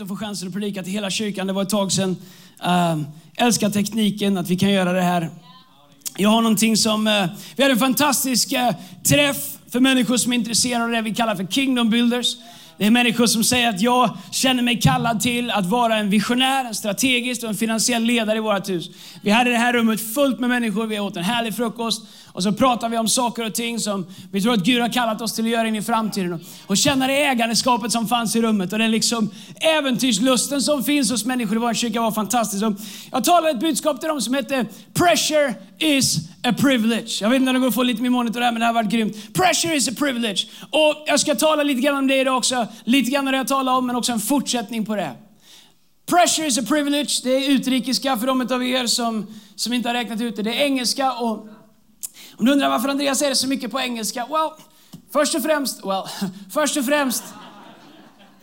att få chansen att predika till hela kyrkan. Det var ett tag sedan. Uh, älskar tekniken, att vi kan göra det här. Jag har någonting som... Uh, vi hade en fantastisk uh, träff för människor som är intresserade av det vi kallar för Kingdom Builders. Det är människor som säger att jag känner mig kallad till att vara en visionär, en strategisk och en finansiell ledare i vårt hus. Vi hade det här rummet fullt med människor, vi åt en härlig frukost och så pratar vi om saker och ting som vi tror att Gud har kallat oss till att göra in i framtiden. Och känna det ägandeskapet som fanns i rummet och den liksom äventyrslusten som finns hos människor i vår kyrka var fantastisk. Och Jag talade ett budskap till dem som hette Pressure is a privilege. Jag vet inte om det går att få lite mer monitor här, men det här har varit grymt. Pressure is a privilege. Och jag ska tala lite grann om det idag också. Lite grann om det jag talar om, men också en fortsättning på det. Pressure is a privilege. Det är utrikiska för de av er som, som inte har räknat ut det. Det är engelska och om du undrar varför Andreas säger så mycket på engelska? Well, först och främst, well, först och främst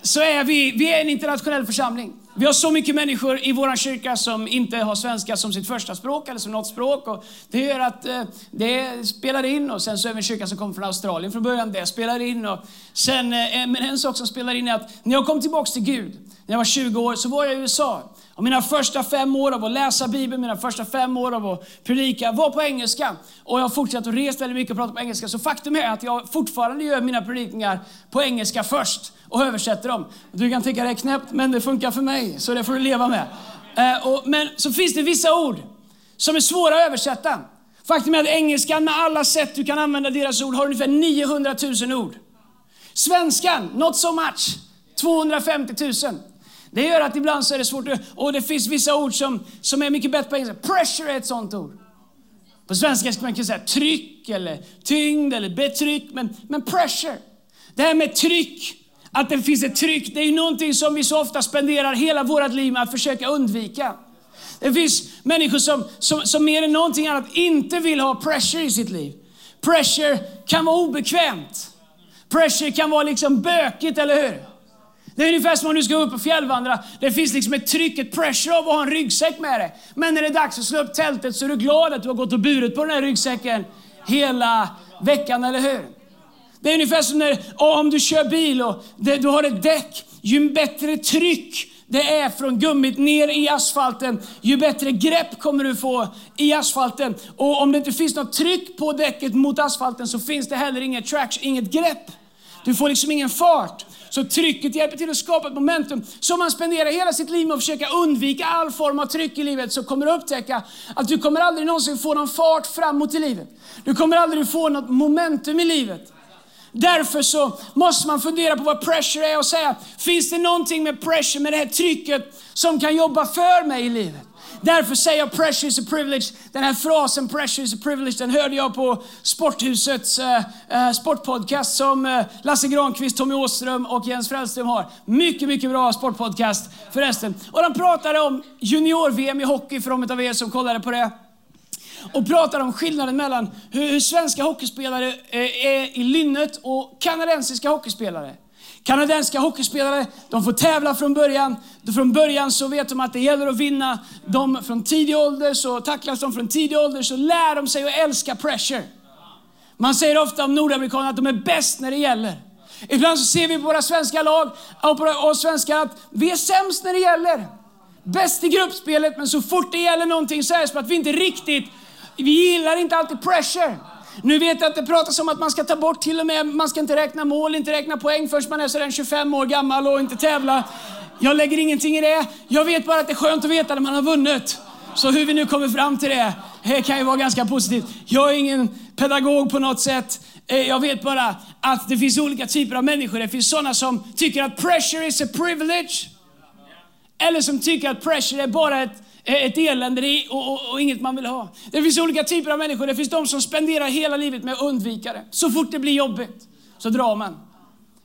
så är vi, vi är en internationell församling. Vi har så mycket människor i vår kyrka som inte har svenska som sitt första språk eller som något språk. Och det gör att eh, det spelar in och sen så är vi en kyrka som kommer från Australien från början. Det spelar in. Och sen, eh, men en sak som spelar in är att när jag kom tillbaka till Gud, när jag var 20 år, så var jag i USA. Och mina första fem år av att läsa Bibeln, mina första fem år av att predika var på engelska. Och jag har fortsatt att resa väldigt mycket och prata på engelska. Så faktum är att jag fortfarande gör mina predikningar på engelska först och översätter dem. Du kan tycka det är knäppt, men det funkar för mig, så det får du leva med. Eh, men så finns det vissa ord som är svåra att översätta. Faktum är att engelskan med alla sätt du kan använda deras ord har ungefär 900 000 ord. Svenskan, not so much, 250 000. Det gör att ibland så är det svårt. Och det finns vissa ord som, som är mycket bättre på engelska. Pressure är ett sånt ord. På svenska skulle man kunna säga tryck eller tyngd eller betryck. Men, men pressure, det här med tryck, att det finns ett tryck, det är någonting som vi så ofta spenderar hela vårt liv med att försöka undvika. Det finns människor som, som, som mer än någonting annat inte vill ha pressure i sitt liv. Pressure kan vara obekvämt. Pressure kan vara liksom bökigt, eller hur? Det är ungefär som om du ska upp och fjällvandra. Det finns liksom ett tryck, ett pressure av att ha en ryggsäck med dig. Men när det är dags att slå upp tältet så är du glad att du har gått och burit på den här ryggsäcken hela veckan, eller hur? Det är ungefär som när, om du kör bil och det, du har ett däck. Ju bättre tryck det är från gummit ner i asfalten, ju bättre grepp kommer du få i asfalten. Och om det inte finns något tryck på däcket mot asfalten så finns det heller inget traction, inget grepp. Du får liksom ingen fart. Så trycket hjälper till att skapa ett momentum. Så om man spenderar hela sitt liv med att försöka undvika all form av tryck i livet så kommer du upptäcka att du kommer aldrig någonsin få någon fart framåt i livet. Du kommer aldrig få något momentum i livet. Därför så måste man fundera på vad pressure är och säga, finns det någonting med pressure, med det här trycket som kan jobba för mig i livet? Därför säger jag pressure is a privilege. Den här frasen pressure is a privilege, den hörde jag på Sporthusets eh, eh, sportpodcast som eh, Lasse Granqvist, Tommy Åström och Jens Frälström har. Mycket, mycket bra sportpodcast förresten. Och de pratade om junior-VM i hockey för de av er som kollade på det och pratar om skillnaden mellan hur svenska hockeyspelare eh, är i lynnet och kanadensiska hockeyspelare. Kanadensiska hockeyspelare, de får tävla från början. Från början så vet de att det gäller att vinna. De från tidig ålder så tacklas de från tidig ålder så lär de sig att älska pressure. Man säger ofta om nordamerikaner att de är bäst när det gäller. Ibland så ser vi på våra svenska lag och på oss svenskar att vi är sämst när det gäller. Bäst i gruppspelet, men så fort det gäller någonting så är det som att vi inte riktigt, vi gillar inte alltid pressure. Nu vet jag att det pratas om att man ska ta bort till och med, man ska inte räkna mål, inte räkna poäng först man är sådär 25 år gammal och inte tävla. Jag lägger ingenting i det. Jag vet bara att det är skönt att veta när man har vunnit. Så hur vi nu kommer fram till det, det kan ju vara ganska positivt. Jag är ingen pedagog på något sätt. Eh, jag vet bara att det finns olika typer av människor. Det finns sådana som tycker att pressure is a privilege. Eller som tycker att pressure är bara ett Eh, ett elände och, och, och, inget man vill ha. Det finns olika typer av människor. Det finns de som spenderar hela livet med att undvika det. Så fort det blir jobbigt så drar man.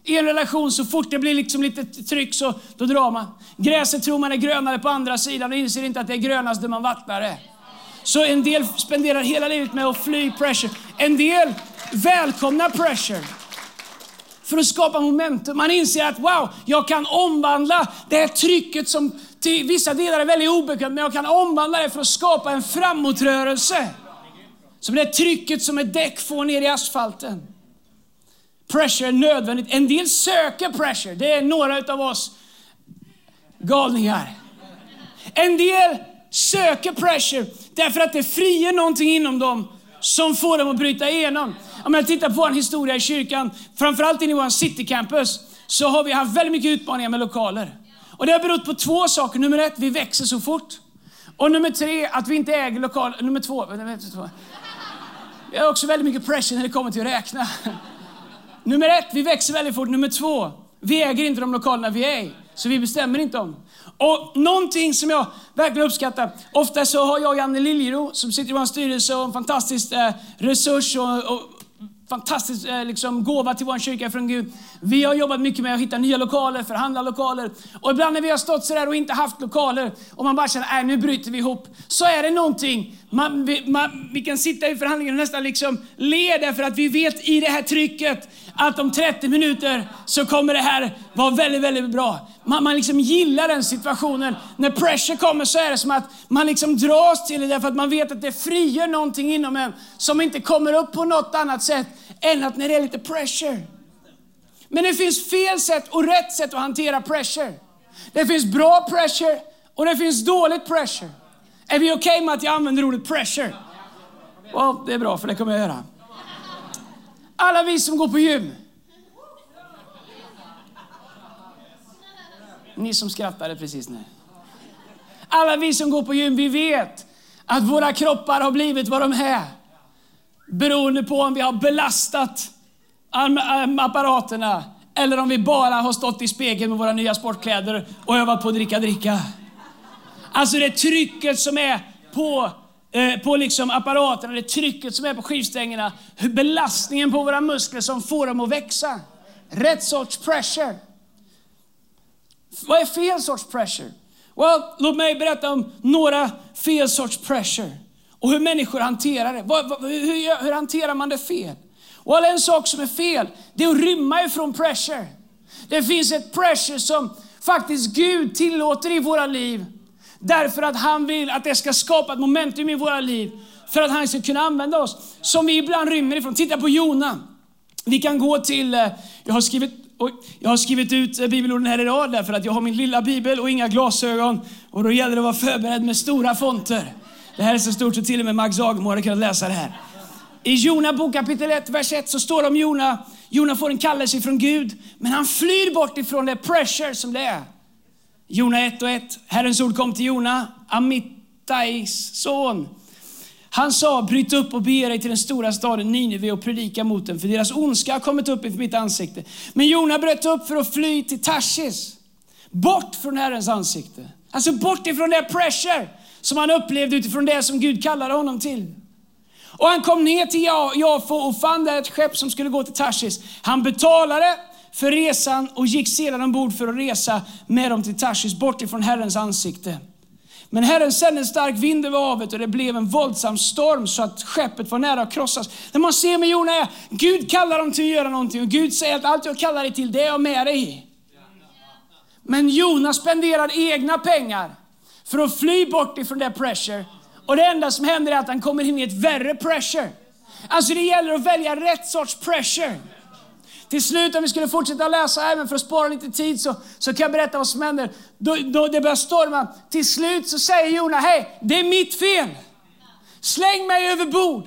I en relation, så fort det blir liksom lite tryck så då drar man. Gräset tror man är grönare på andra sidan och inser inte att det är grönast där man vattnar det. Så en del spenderar hela livet med att fly pressure. En del välkomnar pressure för att skapa momentum. Man inser att wow, jag kan omvandla det här trycket som till vissa delar är väldigt obekvämt, men jag kan omvandla det för att skapa en framåtrörelse. Som det trycket som ett däck får ner i asfalten. Pressure är nödvändigt. En del söker pressure. Det är några av oss galningar. En del söker pressure därför att det frier någonting inom dem som får dem att bryta igenom. Om jag tittar på vår historia i kyrkan, framförallt i vår citycampus, så har vi haft väldigt mycket utmaningar med lokaler. Och det har berott på två saker. Nummer ett, vi växer så fort. Och nummer tre, att vi inte äger lokal... Nummer två, vi har också väldigt mycket pressure när det kommer till att räkna. Nummer ett, vi växer väldigt fort. Nummer två, vi äger inte de lokalerna vi är i. Så vi bestämmer inte om. Och någonting som jag verkligen uppskattar. Ofta så har jag Janne Liljero som sitter i vår styrelse och en fantastisk eh, resurs och, och fantastisk eh, liksom, gåva till vår kyrka från Gud. Vi har jobbat mycket med att hitta nya lokaler, förhandla lokaler. Och ibland när vi har stått sådär och inte haft lokaler och man bara känner att nu bryter vi ihop. Så är det någonting. Man, vi, man, vi kan sitta i förhandlingen och nästan liksom le därför att vi vet i det här trycket att om 30 minuter så kommer det här vara väldigt, väldigt bra. Man, man liksom gillar den situationen. När pressure kommer så är det som att man liksom dras till det därför att man vet att det frigör någonting inom en som inte kommer upp på något annat sätt än att när det är lite pressure. Men det finns fel sätt och rätt sätt att hantera pressure. Det finns bra pressure och det finns dåligt pressure. Är vi okej okay med att jag använder ordet pressure? Well, det är bra, för det kommer jag göra. Alla vi som går på gym. Ni som skrattade precis nu. Alla vi som går på gym, vi vet att våra kroppar har blivit vad de är. Beroende på om vi har belastat apparaterna eller om vi bara har stått i spegeln med våra nya sportkläder och övat på att dricka dricka. Alltså det trycket som är på, eh, på liksom apparaterna, det trycket som är på skivstängerna, belastningen på våra muskler som får dem att växa. Rätt sorts pressure. Vad är fel sorts pressure? Well, låt mig berätta om några fel sorts pressure och hur människor hanterar det. Hur, hur hanterar man det fel? Well, en sak som är fel, det är att rymma ifrån pressure. Det finns ett pressure som faktiskt Gud tillåter i våra liv. Därför att han vill att det ska skapa ett momentum i våra liv. För att han ska kunna använda oss. Som vi ibland rymmer ifrån. Titta på Jona. Vi kan gå till, eh, jag har skrivit, jag har skrivit ut eh, bibelorden här idag därför att jag har min lilla bibel och inga glasögon. Och då gäller det att vara förberedd med stora fonter. Det här är så stort så till och med Max Agemo hade kunnat läsa det här. I Jona bok kapitel 1, vers 1 så står det om Jona. Jona får en kallelse från Gud, men han flyr bort ifrån det pressure som det är. Jona 1 och 1. Herrens ord kom till Jona, Amittais son. Han sa, bryt upp och bege dig till den stora staden Nineve och predika mot den, för deras ondska har kommit upp inför mitt ansikte. Men Jona bröt upp för att fly till Tarsis, bort från Herrens ansikte. Alltså bort ifrån det pressure som han upplevde utifrån det som Gud kallade honom till. Och han kom ner till Jafo och fann där ett skepp som skulle gå till Tarsis. Han betalade för resan och gick sedan ombord för att resa med dem till Tarsis bort ifrån Herrens ansikte. Men Herren sände en stark vind över havet och det blev en våldsam storm så att skeppet var nära att krossas. När man ser med Jona är, Gud kallar dem till att göra någonting och Gud säger att allt jag kallar dig till, det är jag med dig i. Men Jona spenderar egna pengar för att fly bort ifrån det pressure. Och det enda som händer är att han kommer in i ett värre pressure. Alltså det gäller att välja rätt sorts pressure. Till slut, om vi skulle fortsätta läsa även för att spara lite tid, så, så kan jag berätta vad som händer. Då, då det börjar storma. Till slut så säger Jona, hej, det är mitt fel. Släng mig över bord.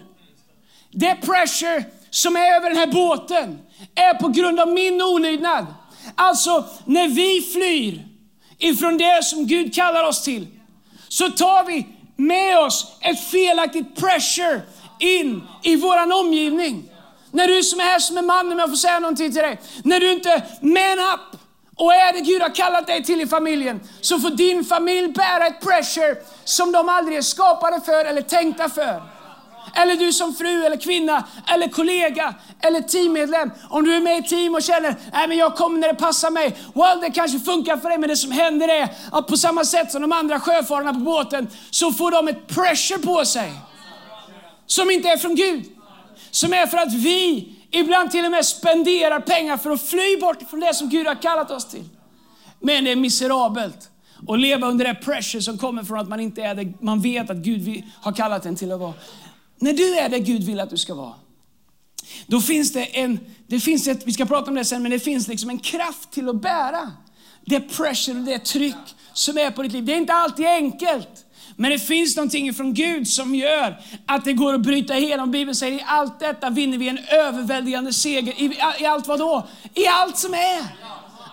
Det pressure som är över den här båten är på grund av min olydnad. Alltså, när vi flyr ifrån det som Gud kallar oss till, så tar vi med oss ett felaktigt pressure in i våran omgivning. När du som är här som är man, om jag får säga någonting till dig. När du inte man up och är det Gud har kallat dig till i familjen, så får din familj bära ett pressure som de aldrig är skapade för eller tänkta för. Eller du som fru eller kvinna eller kollega eller teammedlem. Om du är med i team och känner Nej, men jag kommer när det passar mig. Well, det kanske funkar för dig, men det som händer är att på samma sätt som de andra sjöfararna på båten så får de ett pressure på sig. Som inte är från Gud. Som är för att vi ibland till och med spenderar pengar för att fly bort från det som Gud har kallat oss till. Men det är miserabelt att leva under det pressure som kommer från att man inte är det man vet att Gud har kallat en till att vara. När du är det Gud vill att du ska vara, då finns det en, det finns ett, vi ska prata om det sen, men det finns liksom en kraft till att bära det pressure och det tryck som är på ditt liv. Det är inte alltid enkelt. Men det finns någonting från Gud som gör att det går att bryta igenom. Bibeln säger i allt detta vinner vi en överväldigande seger. I, i allt vad då? I allt som är.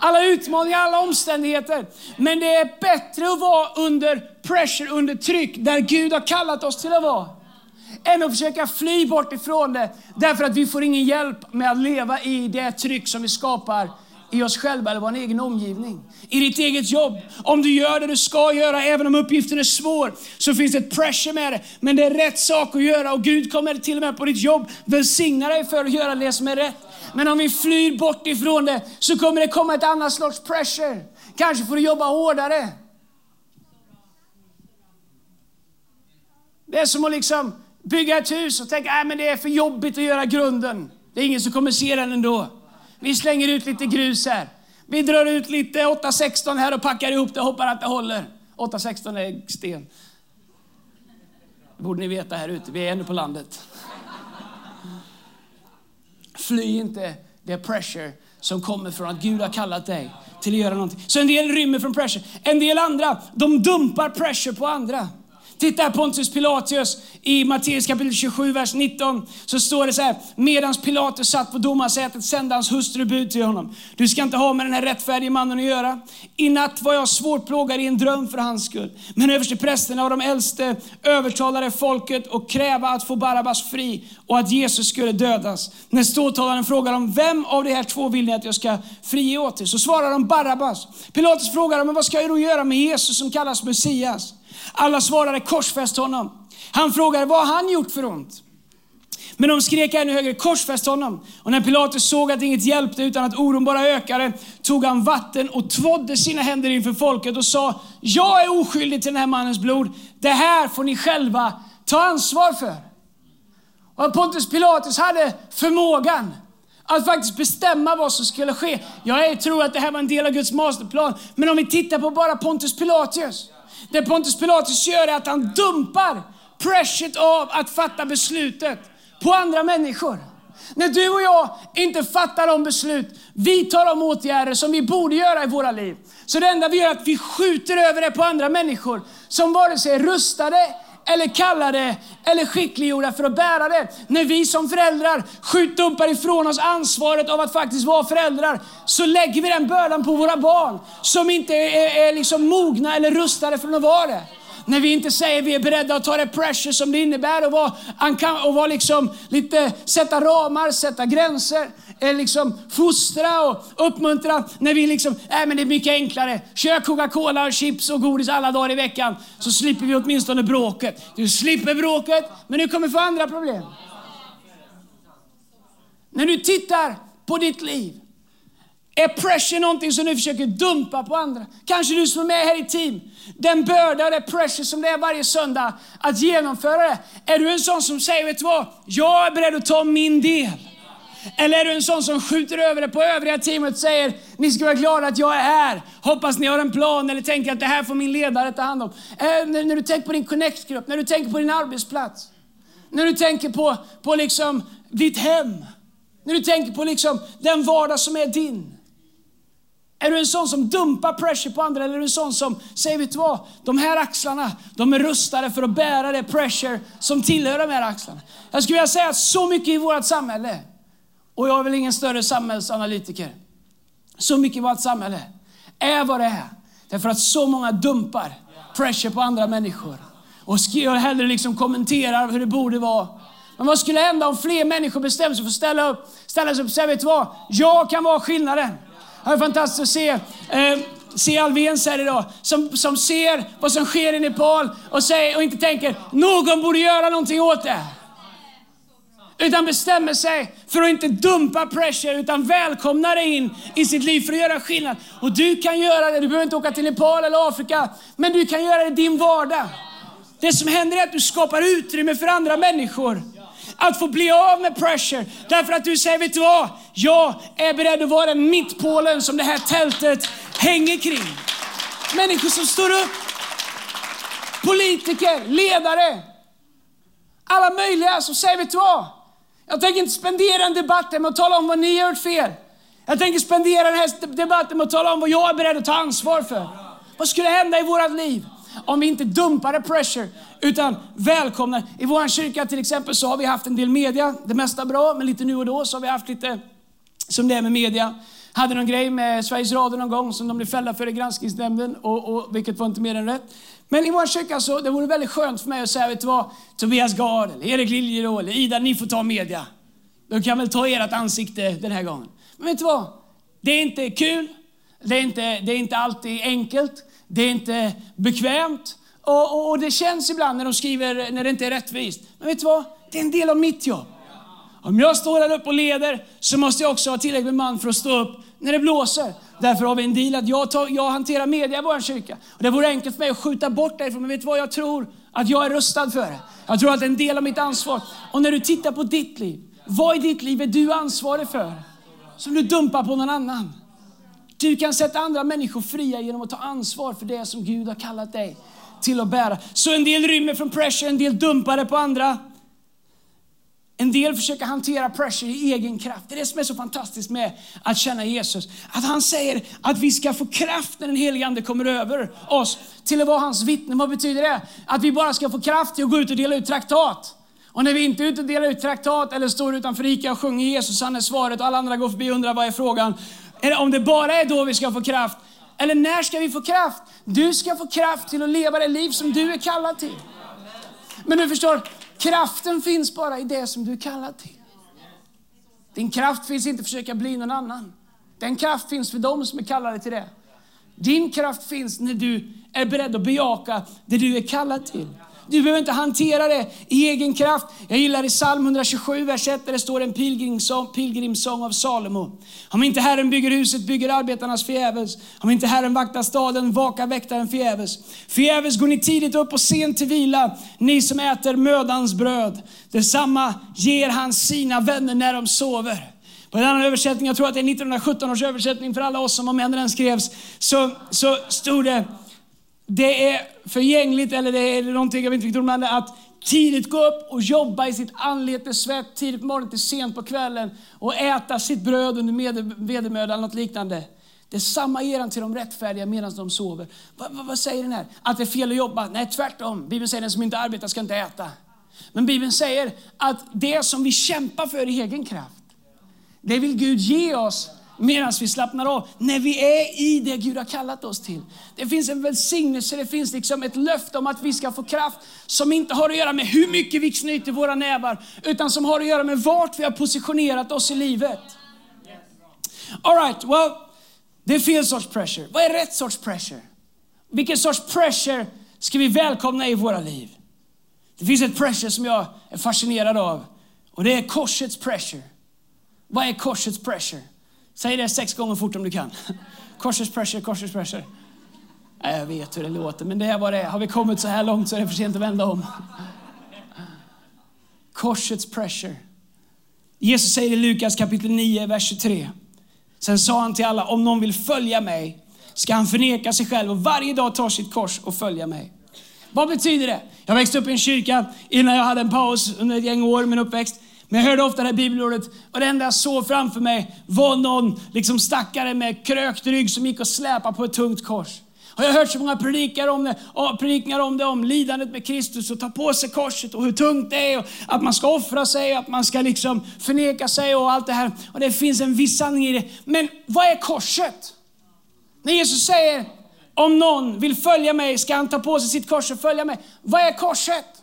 Alla utmaningar, alla omständigheter. Men det är bättre att vara under pressure, under tryck, där Gud har kallat oss till att vara. Än att försöka fly bort ifrån det, därför att vi får ingen hjälp med att leva i det tryck som vi skapar i oss själva eller vår egen omgivning. I ditt eget jobb. Om du gör det du ska göra, även om uppgiften är svår, så finns det ett pressure med det. Men det är rätt sak att göra och Gud kommer till och med på ditt jobb välsigna dig för att göra det som är rätt. Men om vi flyr bort ifrån det så kommer det komma ett annat slags pressure. Kanske får du jobba hårdare. Det är som att liksom bygga ett hus och tänka äh, att det är för jobbigt att göra grunden. Det är ingen som kommer se den ändå. Vi slänger ut lite grus här. Vi drar ut lite 816 här och packar ihop det och hoppas att det håller. 816 är sten. Det borde ni veta här ute. Vi är ännu på landet. Fly inte det pressure som kommer från att Gud har kallat dig till att göra någonting. Så en del rymmer från pressure. En del andra, de dumpar pressure på andra. Titta Pontius Pilatus i Matteus kapitel 27, vers 19. Så står det så här. Medan Pilatus satt på domarsätet sände hans hustru bud till honom. Du ska inte ha med den här rättfärdige mannen att göra. I natt var jag svårt plågad i en dröm för hans skull. Men översteprästerna och de äldste övertalade folket och kräva att få Barabbas fri och att Jesus skulle dödas. När ståthållaren frågar dem, vem av de här två vill ni att jag ska frige åt er? Så svarar de Barabbas. Pilatus frågar, men vad ska jag då göra med Jesus som kallas Messias? Alla svarade korsfäst honom. Han frågade vad han gjort för ont. Men de skrek ännu högre, korsfäst honom. Och när Pilatus såg att inget hjälpte utan att oron bara ökade, tog han vatten och tvådde sina händer inför folket och sa, jag är oskyldig till den här mannens blod. Det här får ni själva ta ansvar för. Och Pontus Pilatus hade förmågan att faktiskt bestämma vad som skulle ske. Jag tror att det här var en del av Guds masterplan. Men om vi tittar på bara Pontus Pilatus det Pontus Pilatus gör är att han dumpar pressuret av att fatta beslutet på andra människor. När du och jag inte fattar de beslut, vi tar de åtgärder som vi borde göra i våra liv. Så det enda vi gör är att vi skjuter över det på andra människor som vare sig är rustade eller kallade eller skickliggjorda för att bära det. När vi som föräldrar skjuter ifrån oss ansvaret av att faktiskt vara föräldrar så lägger vi den bördan på våra barn som inte är, är liksom mogna eller rustade för att vara det. När vi inte säger att vi är beredda att ta det pressure som det innebär att vara, och vara liksom lite, sätta ramar, sätta gränser, liksom fostra och uppmuntra. När vi liksom, äh, men det är mycket enklare. Kör Coca-Cola, chips och godis alla dagar i veckan så slipper vi åtminstone bråket. Du slipper bråket, men du kommer få andra problem. När du tittar på ditt liv är pressure någonting som du försöker dumpa på andra? Kanske du som är med här i team. Den börda, det pressure som det är varje söndag att genomföra det. Är du en sån som säger, vet du vad? Jag är beredd att ta min del. Eller är du en sån som skjuter över det på övriga teamet och säger, ni ska vara glada att jag är här. Hoppas ni har en plan eller tänker att det här får min ledare ta hand om. Eller när, när, du tänker på din connect-grupp, när du tänker på din arbetsplats. När du tänker på, på liksom ditt hem. När du tänker på liksom den vardag som är din. Är du en sån som dumpar pressure på andra eller är du en sån som säger, vet du vad? De här axlarna, de är rustade för att bära det pressure som tillhör de här axlarna. Jag skulle vilja säga att så mycket i vårt samhälle, och jag är väl ingen större samhällsanalytiker, så mycket vårt samhälle är vad det är. Därför att så många dumpar pressure på andra människor. Och hellre liksom kommenterar hur det borde vara. Men vad skulle hända om fler människor bestämde sig för att ställa, upp, ställa sig upp och säga, vet du vad? Jag kan vara skillnaden. Det är fantastiskt att se, eh, se Alvens här idag, som, som ser vad som sker i Nepal och, säger, och inte tänker, någon borde göra någonting åt det utan bestämmer sig för att inte dumpa pressure utan välkomna dig in i sitt liv för att göra skillnad. Och du kan göra det, du behöver inte åka till Nepal eller Afrika, men du kan göra det i din vardag. Det som händer är att du skapar utrymme för andra människor att få bli av med pressure. Därför att du säger, vet du vad? Jag är beredd att vara den mittpålen som det här tältet hänger kring. Människor som står upp. Politiker, ledare. Alla möjliga som säger, vet du vad? Jag tänker inte spendera en debatt med att tala om vad ni har gjort fel. Jag tänker spendera den här debatten med att tala om vad jag är beredd att ta ansvar för. Vad skulle hända i vårt liv om vi inte dumpade pressure utan välkomnar. I vår kyrka till exempel så har vi haft en del media, det mesta bra, men lite nu och då så har vi haft lite som det är med media. Hade någon grej med Sveriges Radio någon gång som de blev fällda för i granskningsnämnden, och, och, vilket var inte mer än rätt. Men i vår kyrka så det vore väldigt skönt för mig att säga, vet du vad? Tobias Gard, eller Erik Liljeroth, eller Ida, ni får ta media. De kan väl ta ert ansikte den här gången. Men vet du vad? Det är inte kul, det är inte, det är inte alltid enkelt, det är inte bekvämt. Och, och, och, det känns ibland när de skriver när det inte är rättvist. Men vet du vad? Det är en del av mitt jobb. Om jag står här uppe och leder så måste jag också ha tillräckligt med man för att stå upp när det blåser. Därför har vi en deal att jag, tar, jag hanterar media i vår kyrka. Och det vore enkelt för mig att skjuta bort därifrån. Men vet du vad? Jag tror att jag är rustad för det. Jag tror att det är en del av mitt ansvar. Och när du tittar på ditt liv, vad i ditt liv är du ansvarig för? Som du dumpar på någon annan. Du kan sätta andra människor fria genom att ta ansvar för det som Gud har kallat dig till att bära. Så en del rymmer från pressure, en del dumpar det på andra. En del försöker hantera pressure i egen kraft. Det är det som är så fantastiskt med att känna Jesus. Att han säger att vi ska få kraft när den helige Ande kommer över oss till att vara hans vittnen. Vad betyder det? Att vi bara ska få kraft till att gå ut och dela ut traktat. Och när vi inte är ute och delar ut traktat eller står utanför Ica och sjunger Jesus, han är svaret och alla andra går förbi och undrar vad är frågan. Om det bara är då vi ska få kraft, eller när ska vi få kraft? Du ska få kraft till att leva det liv som du är kallad till. Men du förstår, kraften finns bara i det som du är kallad till. Din kraft finns inte att försöka bli någon annan. Den kraft finns för dem som är kallade till det. Din kraft finns när du är beredd att bejaka det du är kallad till. Du behöver inte hantera det i egen kraft. Jag gillar i psalm 127, vers 1, där det står en pilgrimsång, pilgrimsång av Salomo. Om inte Herren bygger huset bygger arbetarnas förgäves. Om inte Herren vaktar staden vakar väktaren förgäves. Förgäves går ni tidigt upp och sent till vila, ni som äter mödans bröd. Detsamma ger han sina vänner när de sover. På en annan översättning, jag tror att det är 1917 års översättning för alla oss som var med när den skrevs, så, så stod det det är förgängligt, eller det är någonting jag vet inte vilket ord, men att tidigt gå upp och jobba i sitt anletes svett, tidigt på morgonen till sent på kvällen och äta sitt bröd under vedermöda eller något liknande. Det är samma ger han till de rättfärdiga medan de sover. Va, va, vad, säger den här? Att det är fel att jobba? Nej, tvärtom. Bibeln säger att den som inte arbetar ska inte äta. Men Bibeln säger att det som vi kämpar för i egen kraft, det vill Gud ge oss medan vi slappnar av. När vi är i det Gud har kallat oss till. Det finns en välsignelse, det finns liksom ett löfte om att vi ska få kraft som inte har att göra med hur mycket vi knyter våra nävar, utan som har att göra med vart vi har positionerat oss i livet. All right, well, det är fel sorts pressure. Vad är rätt sorts pressure? Vilken sorts pressure ska vi välkomna i våra liv? Det finns ett pressure som jag är fascinerad av och det är korsets pressure. Vad är korsets pressure? Säg det sex gånger fort om du kan. Korsets pressure, korsets pressure. Jag vet hur det låter, men det är vad det är. Har vi kommit så här långt så är det för sent att vända om. Korsets pressure. Jesus säger i Lukas kapitel 9, vers 23. Sen sa han till alla, om någon vill följa mig ska han förneka sig själv och varje dag ta sitt kors och följa mig. Vad betyder det? Jag växte upp i en kyrka innan jag hade en paus under ett gäng år, min uppväxt. Men jag hörde ofta det här bibelordet och det enda jag såg framför mig var någon liksom stackare med krökt rygg som gick och släpade på ett tungt kors. Och jag har hört så många predikar om det, predikningar om det, om lidandet med Kristus och ta på sig korset och hur tungt det är och att man ska offra sig och att man ska liksom förneka sig och allt det här. Och det finns en viss sanning i det. Men vad är korset? När Jesus säger om någon vill följa mig ska han ta på sig sitt kors och följa mig. Vad är korset?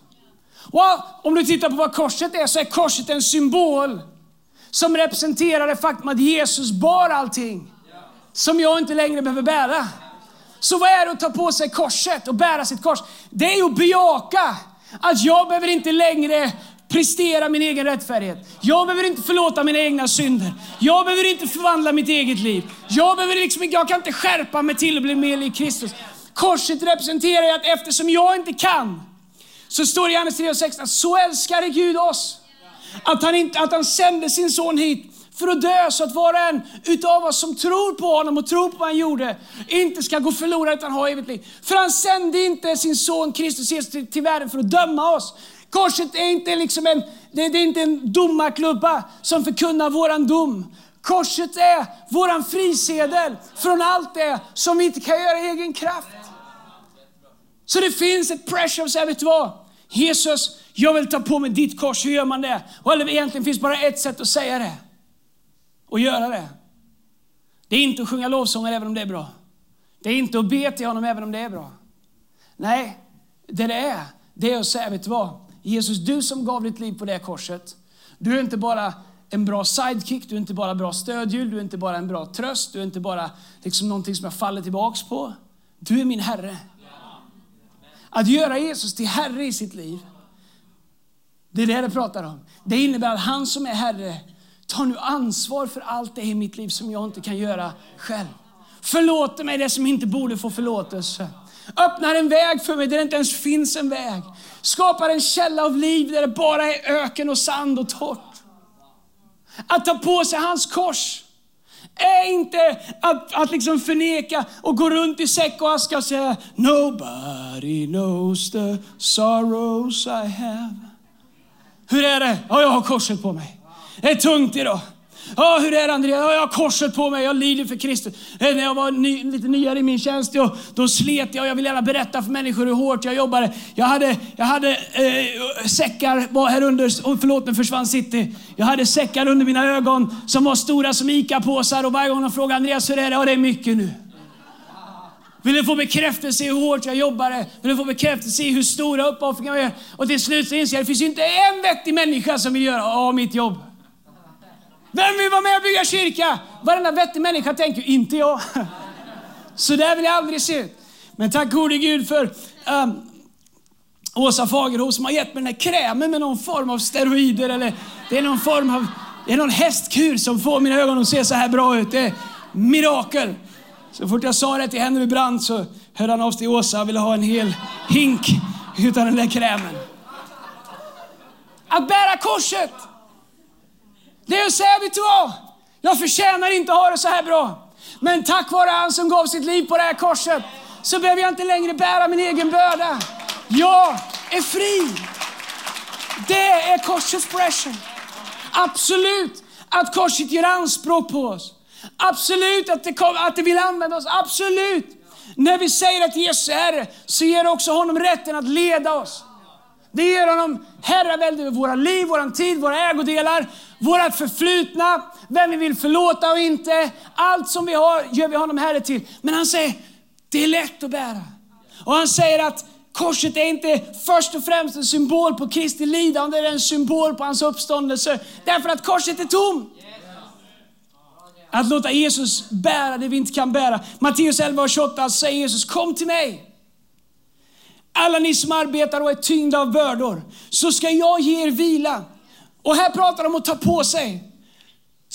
Och om du tittar på vad korset är så är korset en symbol som representerar det faktum att Jesus bar allting som jag inte längre behöver bära. Så vad är det att ta på sig korset och bära sitt kors? Det är att bejaka att jag behöver inte längre prestera min egen rättfärdighet. Jag behöver inte förlåta mina egna synder. Jag behöver inte förvandla mitt eget liv. Jag, behöver liksom, jag kan inte skärpa mig till att bli mer lik Kristus. Korset representerar att eftersom jag inte kan, så står det i Johannes 3 och 6 att så älskade Gud oss. Att han, inte, att han sände sin son hit för att dö så att var och en utav oss som tror på honom och tror på vad han gjorde inte ska gå förlorad utan ha evigt liv. För han sände inte sin son Kristus Jesus till, till världen för att döma oss. Korset är inte liksom en, det är inte en domarklubba som förkunnar våran dom. Korset är våran frisedel från allt det som vi inte kan göra i egen kraft. Så det finns ett pressure att säga, vet du vad? Jesus, jag vill ta på mig ditt kors. Hur gör man det? Och egentligen finns bara ett sätt att säga det. Och göra det. Det är inte att sjunga lovsånger även om det är bra. Det är inte att be till honom även om det är bra. Nej, det det är, det är att säga, vet du vad? Jesus, du som gav ditt liv på det korset. Du är inte bara en bra sidekick, du är inte bara bra stödhjul, du är inte bara en bra tröst, du är inte bara liksom någonting som jag faller tillbaks på. Du är min Herre. Att göra Jesus till Herre i sitt liv, det är det det pratar om. Det innebär att han som är Herre tar nu ansvar för allt det i mitt liv som jag inte kan göra själv. Förlåter mig det som inte borde få förlåtelse. Öppnar en väg för mig där det inte ens finns en väg. Skapar en källa av liv där det bara är öken och sand och torrt. Att ta på sig hans kors är inte att, att liksom förneka och gå runt i säck och aska och säga Nobody knows the sorrows I have. Hur är det? Ja, jag har korset på mig. Det är tungt idag. Ja, hur är det Andreas? Ja, jag har korset på mig, jag lider för Kristus. Eh, när jag var ny, lite nyare i min tjänst, då, då slet jag. Jag vill gärna berätta för människor hur hårt jag jobbade. Jag hade, jag hade eh, säckar var här under, oh, förlåt nu försvann city. Jag hade säckar under mina ögon som var stora som ICA-påsar och varje gång de frågade Andreas hur är det? Ja, det är mycket nu. Vill du få bekräftelse i hur hårt jag jobbade? Vill du få bekräftelse i hur stora uppoffringar jag gör? Och till slut så inser jag att det finns inte en vettig människa som vill göra av mitt jobb. Vem vill vara med och bygga kyrka? Varenda vettig människa tänker, inte jag. Så där vill jag aldrig se ut. Men tack gode Gud för um, Åsa Fagerho som har gett mig den här krämen med någon form av steroider eller det är någon form av, det är någon hästkur som får mina ögon att se så här bra ut. Det är mirakel. Så fort jag sa det till Henry Brandt så hörde han av sig till Åsa och ville ha en hel hink utan den där krämen. Att bära korset det är att säga, vet du vad? Jag förtjänar inte att ha det så här bra. Men tack vare han som gav sitt liv på det här korset så behöver jag inte längre bära min egen börda. Jag är fri. Det är korsets pressure. Absolut att korset gör anspråk på oss. Absolut att det, kom, att det vill använda oss. Absolut. När vi säger att Jesus är Herre så ger det också honom rätten att leda oss. Det ger honom herravälde över våra liv, vår tid, våra ägodelar, vårt förflutna, vem vi vill förlåta och inte. Allt som vi har gör vi honom herre till. Men han säger, det är lätt att bära. Och han säger att korset är inte först och främst en symbol på Kristi lidande, det är en symbol på hans uppståndelse. Därför att korset är tomt. Att låta Jesus bära det vi inte kan bära. Matteus 11 och 28 säger Jesus, kom till mig. Alla ni som arbetar och är tyngda av bördor, så ska jag ge er vila. Och här pratar de om att ta på sig.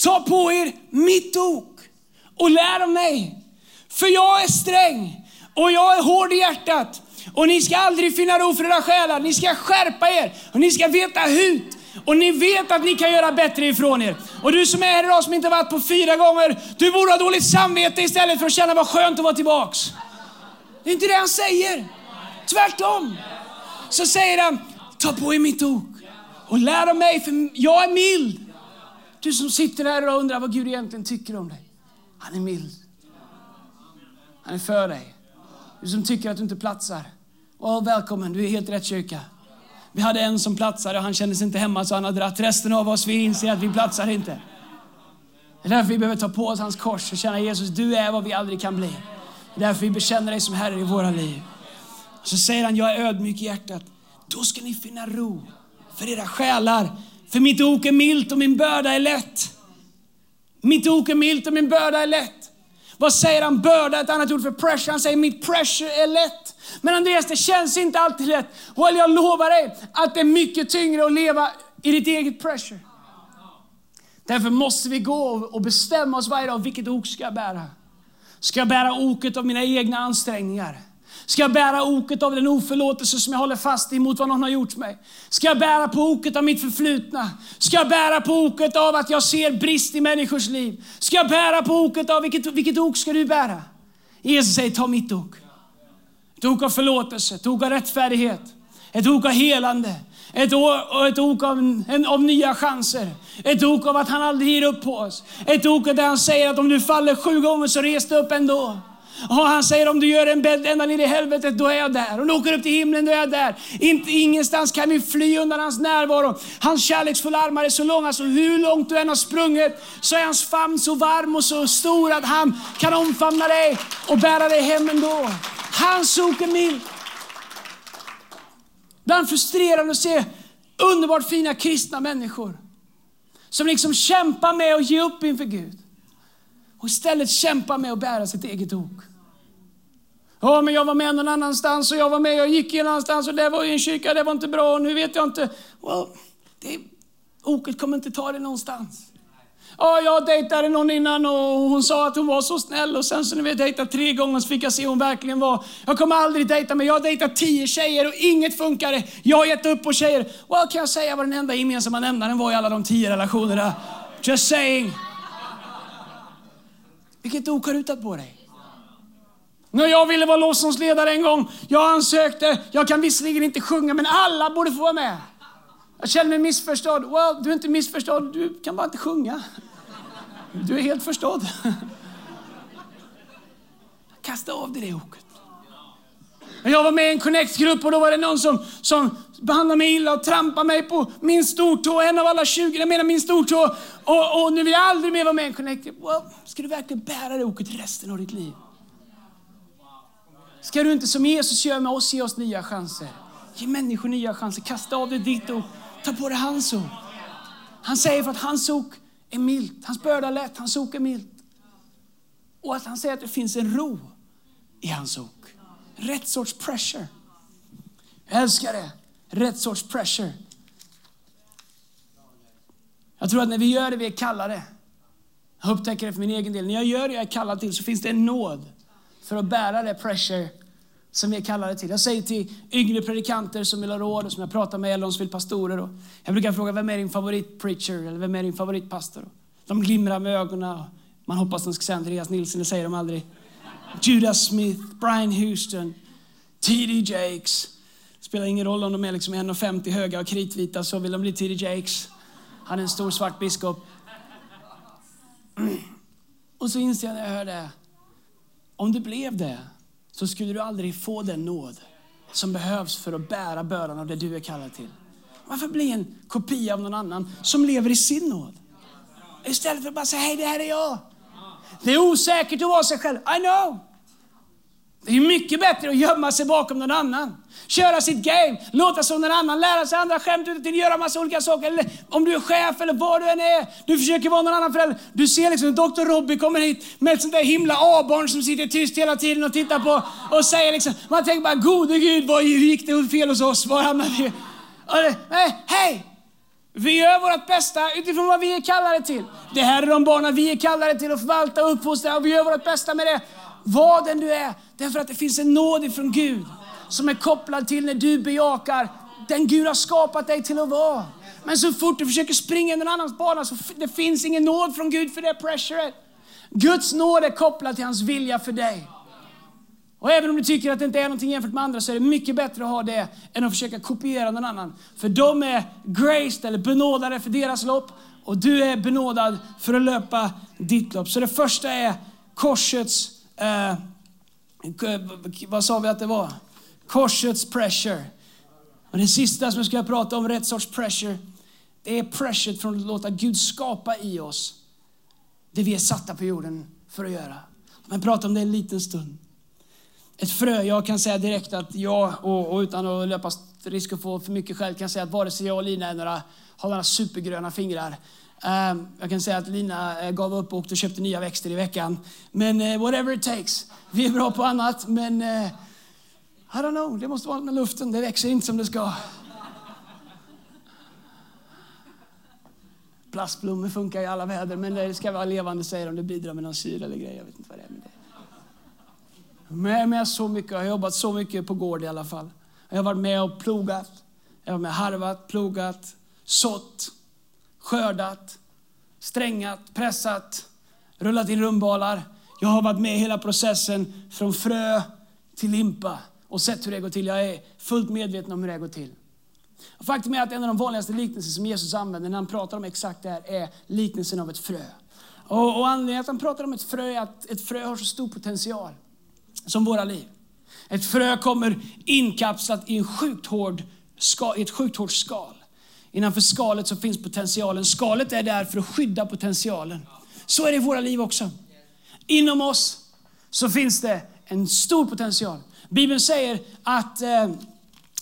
Ta på er mitt ok och lär av mig. För jag är sträng och jag är hård i hjärtat. Och ni ska aldrig finna ro för era själar. Ni ska skärpa er och ni ska veta hut. Och ni vet att ni kan göra bättre ifrån er. Och du som är här idag som inte varit på fyra gånger, du borde ha dåligt samvete istället för att känna vad skönt att vara tillbaks. Det är inte det han säger. Tvärtom. Så säger han, ta på er mitt ok och lär av mig, för jag är mild. Du som sitter här och undrar vad Gud egentligen tycker om dig. Han är mild. Han är för dig. Du som tycker att du inte platsar. Oh, välkommen, du är helt rätt kyrka. Vi hade en som platsade och han kände sig inte hemma så han har dratt. Resten av oss, vi inser att vi platsar inte. Det är därför vi behöver ta på oss hans kors och känna Jesus, du är vad vi aldrig kan bli. Det är därför vi bekänner dig som Herre i våra liv. Så säger han, jag är ödmjuk i hjärtat. Då ska ni finna ro för era själar. För mitt ok är milt och min börda är lätt. Mitt ok är milt och min börda är lätt. Vad säger han? Börda, ett annat ord för pressure. Han säger mitt pressure är lätt. Men Andreas, det känns inte alltid lätt. Och jag lovar dig att det är mycket tyngre att leva i ditt eget pressure. Därför måste vi gå och bestämma oss varje dag vilket ok ska jag bära. Ska jag bära oket av mina egna ansträngningar? Ska jag bära oket av den oförlåtelse som jag håller fast i mot vad någon har gjort mig? Ska jag bära på oket av mitt förflutna? Ska jag bära på oket av att jag ser brist i människors liv? Ska jag bära på oket av, vilket, vilket ok ska du bära? Jesus säger, ta mitt ok. Ett ok av förlåtelse, ett ok av rättfärdighet, ett ok av helande, ett, ett ok av, en, av nya chanser. Ett ok av att han aldrig ger upp på oss. Ett ok där han säger att om du faller sju gånger så res dig upp ändå. Och han säger om du gör en bädd ända ner i helvetet, då är jag där. Om du åker upp till himlen, då är jag där. Inte, ingenstans kan vi fly undan hans närvaro. Hans kärleksfulla armar är så långa, så hur långt du än har sprungit, så är hans famn så varm och så stor att han kan omfamna dig och bära dig hem ändå. Hans ok är mild. Ibland frustrerande att se underbart fina kristna människor som liksom kämpar med att ge upp inför Gud och istället kämpa med att bära sitt eget ok. Ja, men jag var med någon annanstans och jag var med, jag gick en annanstans och det var i en kyrka, det var inte bra och nu vet jag inte. Well, det, oket kommer inte ta dig någonstans. Ja, jag dejtade någon innan och hon sa att hon var så snäll och sen så när vi dejtat tre gånger så fick jag se hur hon verkligen var. Jag kommer aldrig dejta men jag har dejtat tio tjejer och inget funkade. Jag har gett upp på tjejer. Well, kan jag säga vad den enda gemensamma nämnaren var i alla de tio relationerna? Just saying. Vilket ok har du tagit på dig? När jag ville vara lovsångsledare en gång, jag ansökte, jag kan visserligen inte sjunga men alla borde få vara med. Jag känner mig missförstådd. Well, du är inte missförstådd, du kan bara inte sjunga. Du är helt förstådd. Kasta av dig det oket. Jag var med i en connect-grupp och då var det någon som, som behandlar mig illa och trampar mig på min stortå, en av alla 20, jag menar min stortå. Och, och nu vill jag aldrig mer vara med i en connect. Well, ska du verkligen bära det oket resten av ditt liv? Ska du inte som Jesus gör med oss ge oss nya chanser? Ge människor nya chanser. Kasta av dig ditt ok. Ta på dig hans ok. Han säger för att hans ok är milt. Hans börda lätt, hans ok är milt. Och att han säger att det finns en ro i hans ok. Rätt sorts pressure. Jag älskar det. Rätt sorts pressure. Jag tror att när vi gör det vi är kallade, jag upptäcker det för min egen del, när jag gör det jag är kallad till så finns det en nåd för att bära det pressure som vi är kallade till. Jag säger till yngre predikanter som vill ha råd och som jag pratar med eller de som vill pastorer. Och jag brukar fråga vem är din favoritpreacher eller vem är din favoritpastor? De glimrar med ögonen. Man hoppas de ska säga Andreas Nilsson, det säger de aldrig. Judas Smith, Brian Houston, T.D. Jakes. Spelar ingen roll om de är liksom 1,50 höga och kritvita så vill de bli T.D. Jakes. Han är en stor svart biskop. Och så inser jag när jag hör det. Om du blev det så skulle du aldrig få den nåd som behövs för att bära bördan av det du är kallad till. Varför bli en kopia av någon annan som lever i sin nåd? Istället för att bara säga, hej det här är jag. Det är osäkert att vara sig själv. I know. Det är mycket bättre att gömma sig bakom någon annan. Köra sitt game, låta som någon annan, lära sig andra skämt, till göra massa olika saker. Eller om du är chef eller vad du än är, du försöker vara någon annan förälder. Du ser liksom Dr. Robbie kommer hit med ett sånt där himla A-barn som sitter tyst hela tiden och tittar på och säger liksom, man tänker bara gode gud, vad gick det fel hos oss? Var hamnade vi? Nej, hej! Vi gör vårt bästa utifrån vad vi är kallade till. Det här är de barnen vi är kallade till att förvalta och uppfostra och vi gör vårt bästa med det. Vad den du är, därför att det finns en nåd ifrån Gud som är kopplad till när du bejakar den Gud har skapat dig till att vara. Men så fort du försöker springa någon annans bana så det finns ingen nåd från Gud för det pressuret. Guds nåd är kopplad till hans vilja för dig. Och även om du tycker att det inte är någonting jämfört med andra så är det mycket bättre att ha det än att försöka kopiera någon annan. För de är graced eller benådade för deras lopp och du är benådad för att löpa ditt lopp. Så det första är korsets, eh, vad sa vi att det var? Korsets pressure. Och det sista som jag ska prata om, rätt sorts pressure, det är pressure från att låta Gud skapa i oss det vi är satta på jorden för att göra. Men prata om det en liten stund. Ett frö, jag kan säga direkt att jag, och, och utan att löpa risk att få för mycket själv, kan säga att vare sig jag och Lina är några, har några supergröna fingrar. Ehm, jag kan säga att Lina eh, gav upp och köpte nya växter i veckan. Men eh, whatever it takes. Vi är bra på annat, men eh, i don't know, det måste vara med luften. Det växer inte som det ska. Plastblommor funkar i alla väder, men det ska vara levande säger de. Det bidrar med någon syra eller grej. Jag vet inte vad det är med det. Med mig så mycket, jag har jobbat så mycket på gård i alla fall. Jag har varit med och plogat, jag har varit med och harvat, plogat, sått, skördat, strängat, pressat, rullat in rumbalar. Jag har varit med i hela processen från frö till limpa och sett hur det går till. Jag är fullt medveten om hur det går till. Faktum är att en av de vanligaste liknelser som Jesus använder när han pratar om exakt det här är liknelsen av ett frö. Och, och anledningen att han pratar om ett frö är att ett frö har så stor potential som våra liv. Ett frö kommer inkapslat i, en sjukt hård ska, i ett sjukt hårt skal. Innanför skalet så finns potentialen. Skalet är där för att skydda potentialen. Så är det i våra liv också. Inom oss så finns det en stor potential. Bibeln säger att, eh,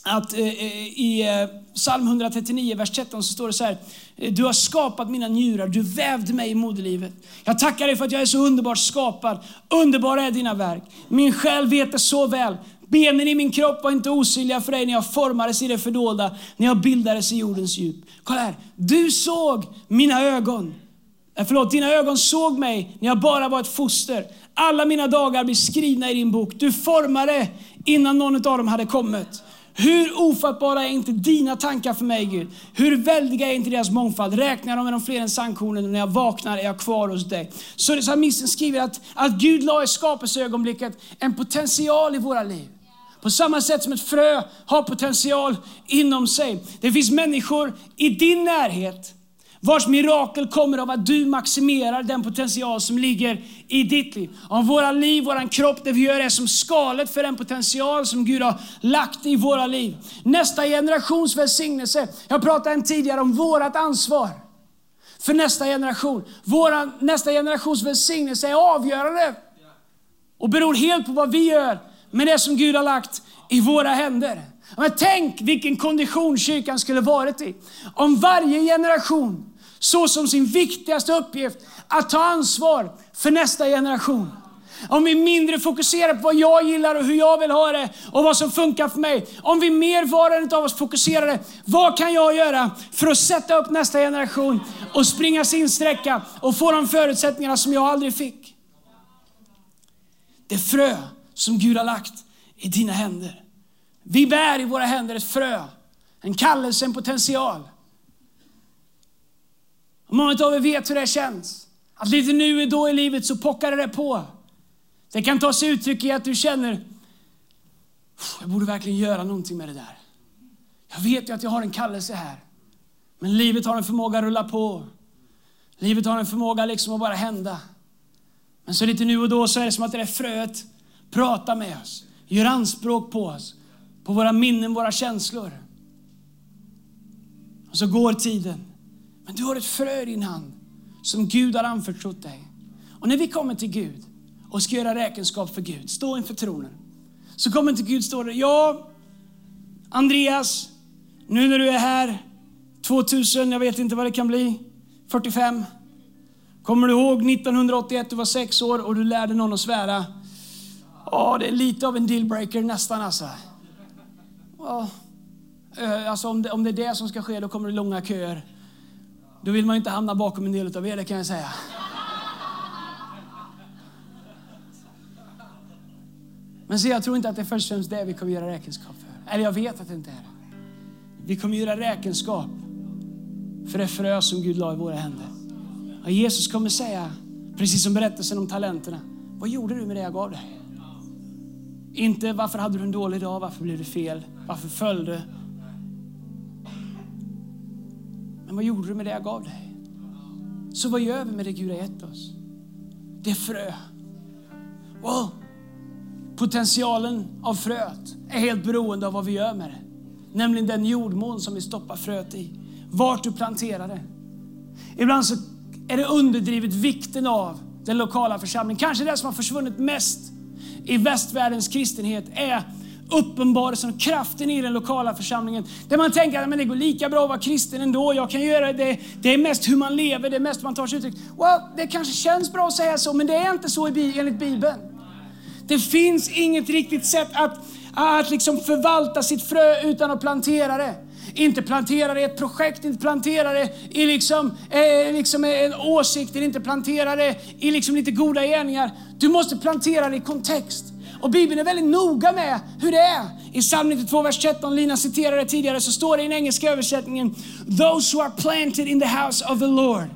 att eh, eh i eh, psalm 139, vers 13 så står det så här. Eh, du har skapat mina njurar, du vävde mig i moderlivet. Jag tackar dig för att jag är så underbart skapad. Underbara är dina verk. Min själ vet det så väl. Benen i min kropp var inte osynliga för dig när jag formades i det fördolda, när jag bildades i jordens djup. Kolla här, du såg mina ögon. Eh, förlåt, dina ögon såg mig när jag bara var ett foster. Alla mina dagar blir skrivna i din bok. Du formade innan någon av dem hade kommit. Hur ofattbara är inte dina tankar för mig Gud? Hur väldiga är inte deras mångfald? Räknar de med de fler än sandkornen och när jag vaknar är jag kvar hos dig. Så psalmisten skriver att, att Gud la i skapelseögonblicket en potential i våra liv. På samma sätt som ett frö har potential inom sig. Det finns människor i din närhet vars mirakel kommer av att du maximerar den potential som ligger i ditt liv. Om våra liv, våran kropp, det vi gör är som skalet för den potential som Gud har lagt i våra liv. Nästa generations välsignelse. Jag pratade en tidigare om vårt ansvar för nästa generation. Våra, nästa generations välsignelse är avgörande och beror helt på vad vi gör med det som Gud har lagt i våra händer. Men tänk vilken kondition kyrkan skulle varit i om varje generation så som sin viktigaste uppgift att ta ansvar för nästa generation. Om vi mindre fokuserar på vad jag gillar och hur jag vill ha det och vad som funkar för mig. Om vi mer var och en av oss fokuserade, vad kan jag göra för att sätta upp nästa generation och springa sin sträcka och få de förutsättningarna som jag aldrig fick. Det frö som Gud har lagt i dina händer. Vi bär i våra händer ett frö, en kallelse, en potential. Många av er vet hur det känns. Att lite nu och då i livet så pockar det på. Det kan ta sig uttryck i att du känner, jag borde verkligen göra någonting med det där. Jag vet ju att jag har en kallelse här. Men livet har en förmåga att rulla på. Livet har en förmåga liksom att bara hända. Men så lite nu och då så är det som att det där fröet pratar med oss, gör anspråk på oss, på våra minnen, våra känslor. Och så går tiden. Men du har ett frö i din hand som Gud har anförtrott dig. Och när vi kommer till Gud och ska göra räkenskap för Gud, stå inför tronen, så kommer till Gud står det, ja, Andreas, nu när du är här, 2000, jag vet inte vad det kan bli, 45. Kommer du ihåg 1981, du var sex år och du lärde någon att svära? Ja, det är lite av en dealbreaker nästan alltså. Ja, eh, alltså om det, om det är det som ska ske, då kommer det långa köer. Då vill man inte hamna bakom en del av er, det kan jag säga. Men se, jag tror inte att det är först och främst det vi kommer göra räkenskap för. Eller jag vet att det inte är det. Vi kommer göra räkenskap för det frö som Gud la i våra händer. Och Jesus kommer säga, precis som berättelsen om talenterna, vad gjorde du med det jag gav dig? Inte varför hade du en dålig dag, varför blev det fel, varför föll du? Men vad gjorde du med det jag gav dig? Så vad gör vi med det Gud har gett oss? Det är frö. Wow. Potentialen av fröet är helt beroende av vad vi gör med det. Nämligen den jordmån som vi stoppar fröet i. Vart du planterar det. Ibland så är det underdrivet vikten av den lokala församlingen. Kanske det som har försvunnit mest i västvärldens kristenhet är uppenbarelsen och kraften i den lokala församlingen. Där man tänker att det går lika bra att vara kristen ändå. Jag kan göra det. Det är mest hur man lever, det är mest hur man tar sig uttryck. Well, det kanske känns bra att säga så, men det är inte så enligt Bibeln. Det finns inget riktigt sätt att, att liksom förvalta sitt frö utan att plantera det inte planterade i ett projekt, inte planterade i liksom, eh, liksom en åsikt, inte planterade i liksom lite goda gärningar. Du måste plantera det i kontext. Och Bibeln är väldigt noga med hur det är. I psalm 92, vers 13, Lina citerade tidigare, så står det i den engelska översättningen Those who are planted in the house of the Lord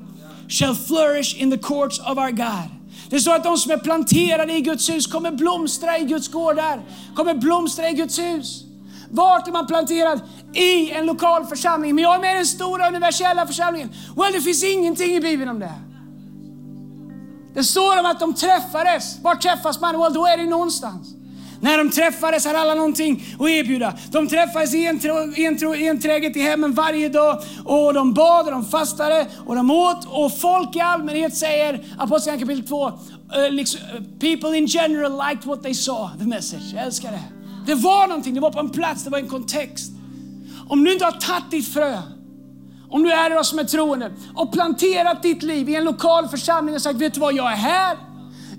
shall flourish in the courts of our God. Det står att de som är planterade i Guds hus kommer blomstra i Guds gårdar, kommer blomstra i Guds hus. Vart är man planterad? I en lokal församling. Men jag är med i den stora universella församlingen. Well, det finns ingenting i Bibeln om det. Det står om att de träffades. Var träffas man? Well, då är det någonstans. När de träffades hade alla någonting att erbjuda. De träffades enträget i hemmen varje dag och de bad och de fastade och de åt och folk i allmänhet säger, Apostlagärningarna kapitel 2, uh, eh, liksom, uh, people in general liked what they saw, the message. Jag älskar det. Det var någonting, det var på en plats, det var en kontext. Om du inte har tagit ditt frö, om du är oss som är troende och planterat ditt liv i en lokal församling och sagt, vet du vad, jag är här,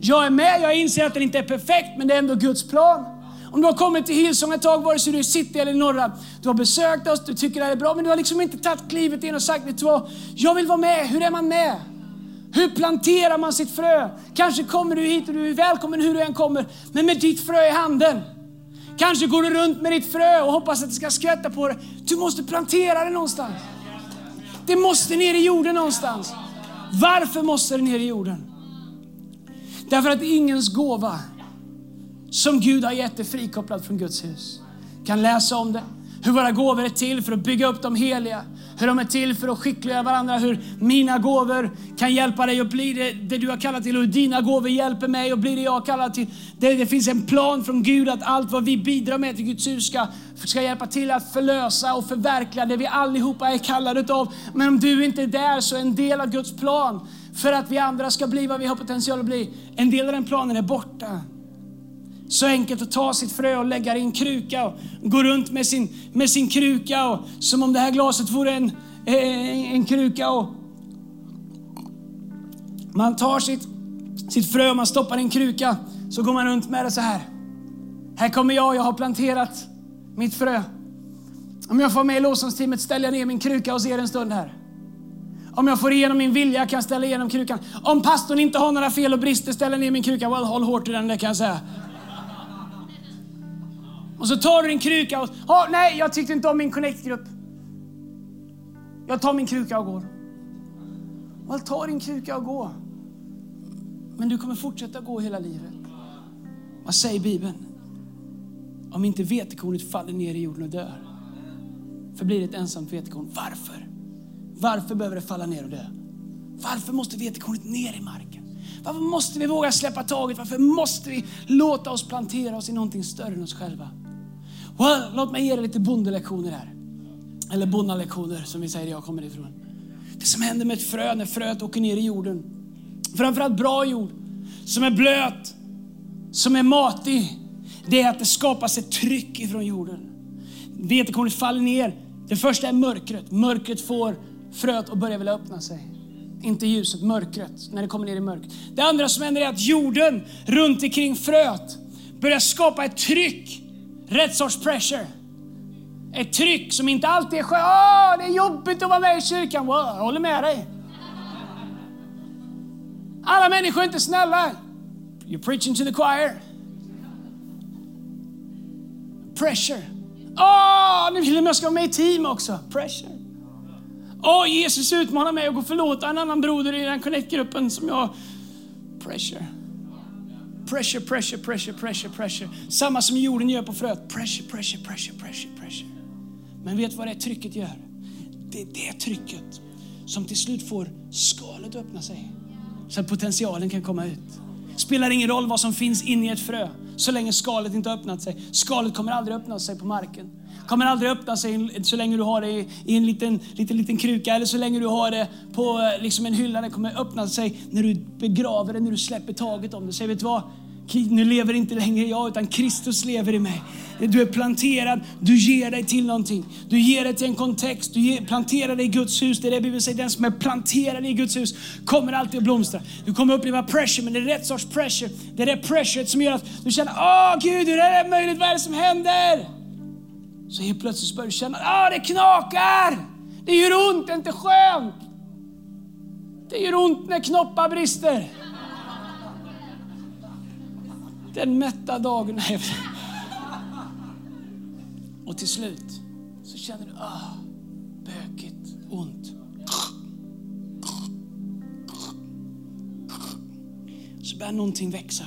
jag är med, jag inser att den inte är perfekt, men det är ändå Guds plan. Om du har kommit till Hillsong ett tag, vare sig du är i city eller norra, du har besökt oss, du tycker det här är bra, men du har liksom inte tagit klivet in och sagt, vet du vad, jag vill vara med. Hur är man med? Hur planterar man sitt frö? Kanske kommer du hit och du är välkommen hur du än kommer, men med ditt frö i handen. Kanske går du runt med ditt frö och hoppas att det ska skvätta på det. Du måste plantera det någonstans. Det måste ner i jorden någonstans. Varför måste det ner i jorden? Därför att ingens gåva som Gud har gett är frikopplad från Guds hus. kan läsa om det, hur våra gåvor är till för att bygga upp de heliga, hur de är till för att skickliggöra varandra, hur mina gåvor kan hjälpa dig att bli det, det, du har kallat till och hur dina gåvor hjälper mig att bli det jag har kallat till. Det, det finns en plan från Gud att allt vad vi bidrar med till Guds hus ska, ska hjälpa till att förlösa och förverkliga det vi allihopa är kallade av. Men om du inte är där så är en del av Guds plan för att vi andra ska bli vad vi har potential att bli. En del av den planen är borta. Så enkelt att ta sitt frö och lägga det i en kruka och gå runt med sin, med sin kruka och, som om det här glaset vore en, en, en kruka. Och man tar sitt, sitt frö och man stoppar i en kruka så går man runt med det så här. Här kommer jag, jag har planterat mitt frö. Om jag får med i lovsångsteamet ställer jag ner min kruka och ser en stund här. Om jag får igenom min vilja kan jag ställa igenom krukan. Om pastorn inte har några fel och brister ställer jag ner min kruka. Well, håll hårt i den där kan jag säga. Och så tar du din kruka och oh, nej, jag tyckte inte om min connect-grupp. Jag tar min kruka och går. Well, ta din kruka och gå. Men du kommer fortsätta gå hela livet. Vad säger Bibeln? Om inte vetekornet faller ner i jorden och dör, förblir det ett ensamt vetekorn. Varför? Varför behöver det falla ner och dö? Varför måste vetekornet ner i marken? Varför måste vi våga släppa taget? Varför måste vi låta oss plantera oss i någonting större än oss själva? Well, låt mig ge dig lite bondelektioner här. Eller bonnalektioner som vi säger där jag kommer ifrån. Det som händer med ett frö när fröet åker ner i jorden. Framförallt bra jord. Som är blöt, som är matig. Det är att det skapas ett tryck ifrån jorden. Vetekornet faller ner. Det första är mörkret. Mörkret får fröet att börja vilja öppna sig. Inte ljuset, mörkret, när det kommer ner i mörkret. Det andra som händer är att jorden runt omkring fröet börjar skapa ett tryck. Rätt sorts pressure. Ett tryck som inte alltid är skönt. Åh, det är jobbigt att vara med i kyrkan. Wow, jag håller med dig. Alla människor är inte snälla. You're preaching to the choir. Pressure. Åh, nu vill de att jag ska vara med i team också. Pressure. Åh, Jesus utmanar mig att gå och förlåta en annan broder i den connect-gruppen som jag... Pressure. Pressure, pressure, pressure, pressure, pressure. Samma som jorden gör på fröet. Pressure, pressure, pressure, pressure, pressure. Men vet vad det trycket gör? Det är det trycket som till slut får skalet att öppna sig. Så att potentialen kan komma ut. Spelar ingen roll vad som finns inne i ett frö så länge skalet inte har öppnat sig. Skalet kommer aldrig öppna sig på marken kommer aldrig öppna alltså, sig så länge du har det i en liten, liten, liten kruka eller så länge du har det på eh, liksom en hylla. Det kommer öppna sig när du begraver det, när du släpper taget om det. Säg, vet du vad? Nu lever inte längre jag, utan Kristus lever i mig. Du är planterad, du ger dig till någonting. Du ger dig till en kontext, du ger, planterar dig i Guds hus. Det är det Bibeln säger, den som är planterad i Guds hus kommer alltid att blomstra. Du kommer uppleva pressure, men det är rätt sorts pressure. Det är det pressuret som gör att du känner, åh Gud, hur är det möjligt? Vad är det som händer? Så helt plötsligt börjar du känna att ah, det knakar. Det gör ont, det är inte skönt. Det gör ont när knoppar brister. Den mätta dagen. Och till slut så känner du, ah, bökigt, ont. Så börjar någonting växa.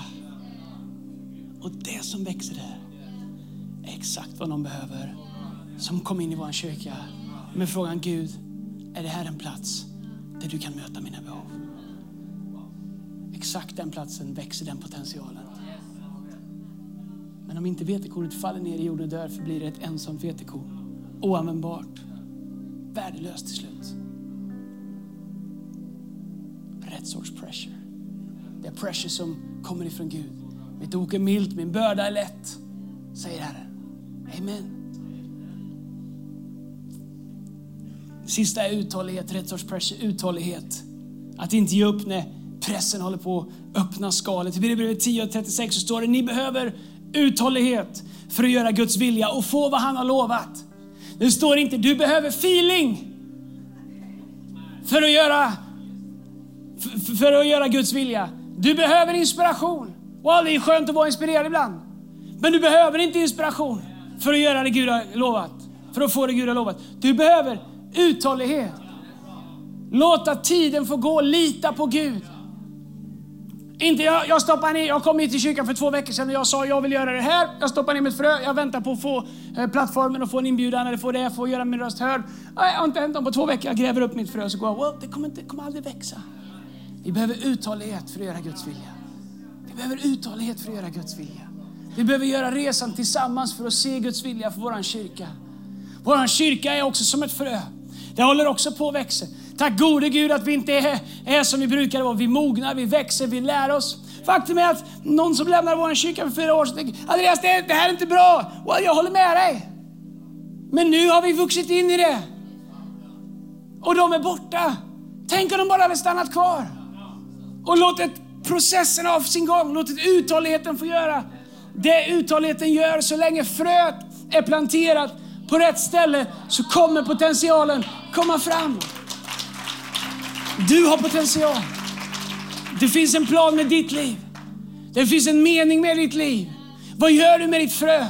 Och det som växer där exakt vad de behöver. Som kom in i vår kyrka med frågan Gud, är det här en plats där du kan möta mina behov? Exakt den platsen växer den potentialen. Men om inte vetekornet faller ner i jorden och dör förblir det ett ensamt vetekorn. Oanvändbart. Värdelöst till slut. Rätt sorts pressure. Det är pressure som kommer ifrån Gud. Mitt ok är milt, min börda är lätt, säger Herren. Amen. Sista är uthållighet, rätt sorts pressure, uthållighet. Att inte ge upp när pressen håller på att öppna skalet. I Bibelbrevet 10 och 36 så står det, ni behöver uthållighet för att göra Guds vilja och få vad han har lovat. Det står inte, du behöver feeling för att göra, för, för att göra Guds vilja. Du behöver inspiration. Wow, det är skönt att vara inspirerad ibland. Men du behöver inte inspiration för att göra det Gud har lovat. För att få det Gud har lovat. Du behöver uthållighet. Låta tiden få gå, lita på Gud. Inte jag, jag stoppar ner, jag kom hit till kyrkan för två veckor sedan och jag sa jag vill göra det här. Jag stoppar ner mitt frö, jag väntar på att få eh, plattformen och få en inbjudan eller få det, få göra min röst hörd. Jag har inte hänt på två veckor, jag gräver upp mitt frö och så går jag, well, det kommer, inte, kommer aldrig växa. Vi behöver uthållighet för att göra Guds vilja. Vi behöver uthållighet för att göra Guds vilja. Vi behöver göra resan tillsammans för att se Guds vilja för vår kyrka. Vår kyrka är också som ett frö. Det håller också på att växa. Tack gode Gud att vi inte är, är som vi brukar vara. Vi mognar, vi växer, vi lär oss. Faktum är att någon som lämnade vår kyrka för fyra år sedan tänker Andreas, det, det här är inte bra. Well, jag håller med dig. Men nu har vi vuxit in i det. Och de är borta. Tänk om de bara hade stannat kvar. Och låtit processen av sin gång, låtit uthålligheten få göra det uthålligheten gör så länge fröet är planterat på rätt ställe så kommer potentialen komma fram. Du har potential. Det finns en plan med ditt liv. Det finns en mening med ditt liv. Vad gör du med ditt frö?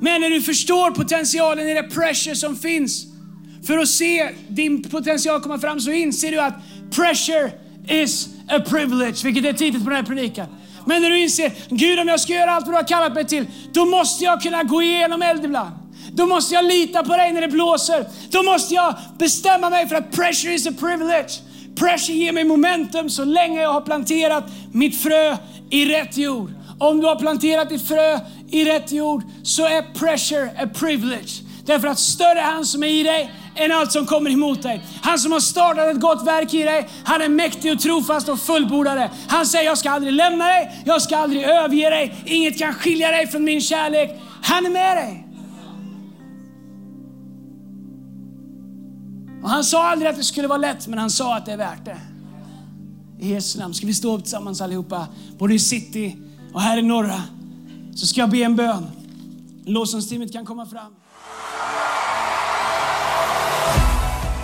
Men när du förstår potentialen i det pressure som finns för att se din potential komma fram så inser du att pressure is a privilege, vilket är titeln på den här predikan. Men när du inser, Gud om jag ska göra allt vad du har kallat mig till, då måste jag kunna gå igenom eld ibland. Då måste jag lita på dig när det blåser. Då måste jag bestämma mig för att pressure is a privilege. Pressure ger mig momentum så länge jag har planterat mitt frö i rätt jord. Om du har planterat ditt frö i rätt jord så är pressure a privilege. Därför att större är han som är i dig än allt som kommer emot dig. Han som har startat ett gott verk i dig, han är mäktig och trofast och fullbordare. Han säger, jag ska aldrig lämna dig, jag ska aldrig överge dig, inget kan skilja dig från min kärlek. Han är med dig. Och han sa aldrig att det skulle vara lätt, men han sa att det är värt det. I Jesu namn ska vi stå upp tillsammans allihopa, både i city och här i norra. Så ska jag be en bön. Lovsångsteamet kan komma fram.